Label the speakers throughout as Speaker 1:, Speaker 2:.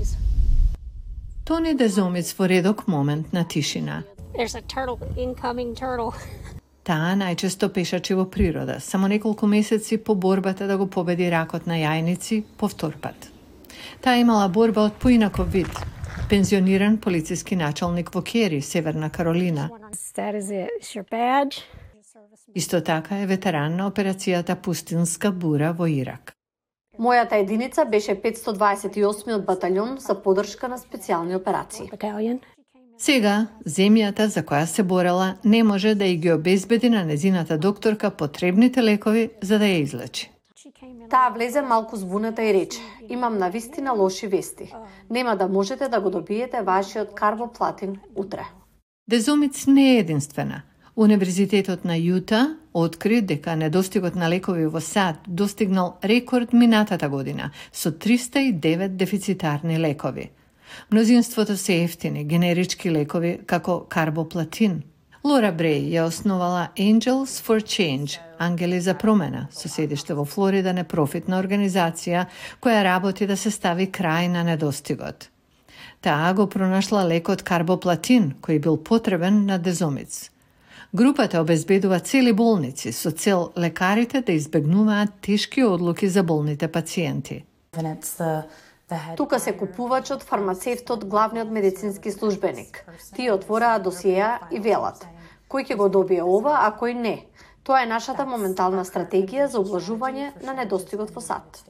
Speaker 1: please.
Speaker 2: Тони Дезомец во редок момент на тишина.
Speaker 1: There's a turtle, incoming turtle.
Speaker 2: Таа најчесто пешачи во природа, само неколку месеци по борбата да го победи ракот на јајници повтор пат. Таа имала борба од поинаков вид. Пензиониран полициски началник во Кери, Северна Каролина. Исто така е ветеран на операцијата Пустинска бура во Ирак.
Speaker 3: Мојата единица беше 528 баталјон за подршка на специјални операции.
Speaker 2: Сега, земјата за која се борела не може да и ги обезбеди на незината докторка потребните лекови за да ја излечи.
Speaker 3: Таа влезе малку збуната и рече: "Имам на вистина лоши вести. Нема да можете да го добиете вашиот карбоплатин утре."
Speaker 2: Дезомиц не е единствена. Универзитетот на Јута откри дека недостигот на лекови во САД достигнал рекорд минатата година со 309 дефицитарни лекови. Мнозинството се ефтини генерички лекови како карбоплатин. Лора Брей ја основала Angels for Change, Ангели за промена, со седиште во Флорида непрофитна организација која работи да се стави крај на недостигот. Таа го пронашла лекот карбоплатин, кој бил потребен на дезомиц. Групата обезбедува цели болници со цел лекарите да избегнуваат тешки одлуки за болните пациенти.
Speaker 3: Тука се купувачот, фармацевтот, главниот медицински службеник. Тие отвораа досиеа и велат. Кој ќе го добие ова, а кој не? Тоа е нашата моментална стратегија за облажување на недостигот во САД.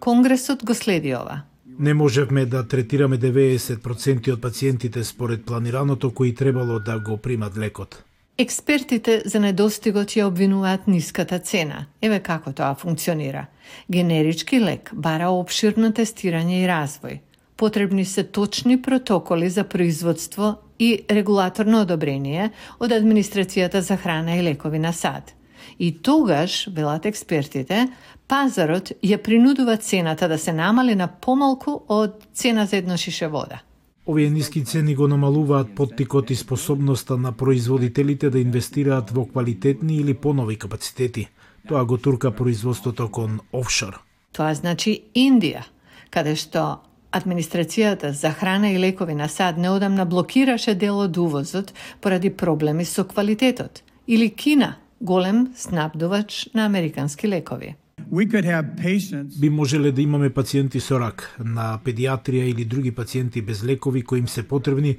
Speaker 2: Конгресот го следи ова.
Speaker 4: Не можевме да третираме 90% од пациентите според планираното кои требало да го примат лекот.
Speaker 2: Експертите за недостигот ја обвинуваат ниската цена. Еве како тоа функционира. Генерички лек бара обширно тестирање и развој. Потребни се точни протоколи за производство и регулаторно одобрение од Администрацијата за храна и лекови на САД. И тогаш, велат експертите, пазарот ја принудува цената да се намали на помалку од цена за едно шише вода.
Speaker 4: Овие ниски цени го намалуваат поттикот и способноста на производителите да инвестираат во квалитетни или понови капацитети. Тоа го турка производството кон офшор.
Speaker 2: Тоа значи Индија, каде што Администрацијата за храна и лекови на САД неодамна блокираше дел од увозот поради проблеми со квалитетот. Или Кина, голем снабдувач на американски лекови.
Speaker 5: We could have patients
Speaker 4: Би можеле да имаме пациенти со рак, на педиатрија или други пациенти без лекови кои им се потребни,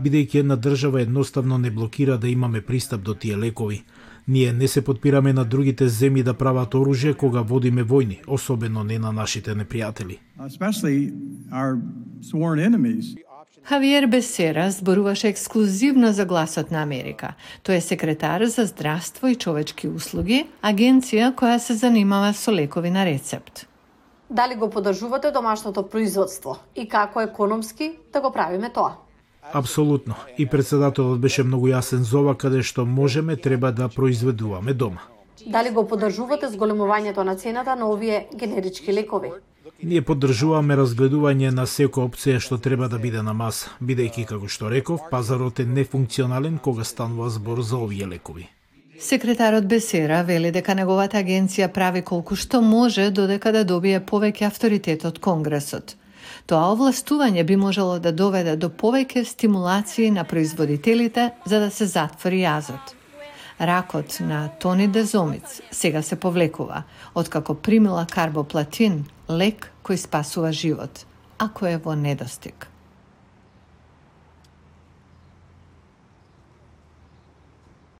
Speaker 4: бидејќи една држава едноставно не блокира да имаме пристап до тие лекови. Ние не се подпираме на другите земји да прават оружје кога водиме војни, особено не на нашите непријатели.
Speaker 2: Хавиер Бесера зборуваше ексклузивно за гласот на Америка. Тој е секретар за здравство и човечки услуги, агенција која се занимава со лекови на рецепт.
Speaker 3: Дали го поддржувате домашното производство и како економски да го правиме тоа?
Speaker 4: Апсолутно. И председателот беше многу јасен за ова каде што можеме треба да произведуваме дома.
Speaker 3: Дали го поддржувате зголемувањето на цената на овие генерички лекови?
Speaker 4: Ние поддржуваме разгледување на секоја опција што треба да биде на маса, бидејќи како што реков, пазарот е нефункционален кога станува збор за овие лекови.
Speaker 2: Секретарот Бесера вели дека неговата агенција прави колку што може додека да добие повеќе авторитет од Конгресот. Тоа овластување би можело да доведе до повеќе стимулации на производителите за да се затвори јазот. Ракот на Тони Дезомиц сега се повлекува, откако примила карбоплатин, лек кој спасува живот, ако е во недостиг.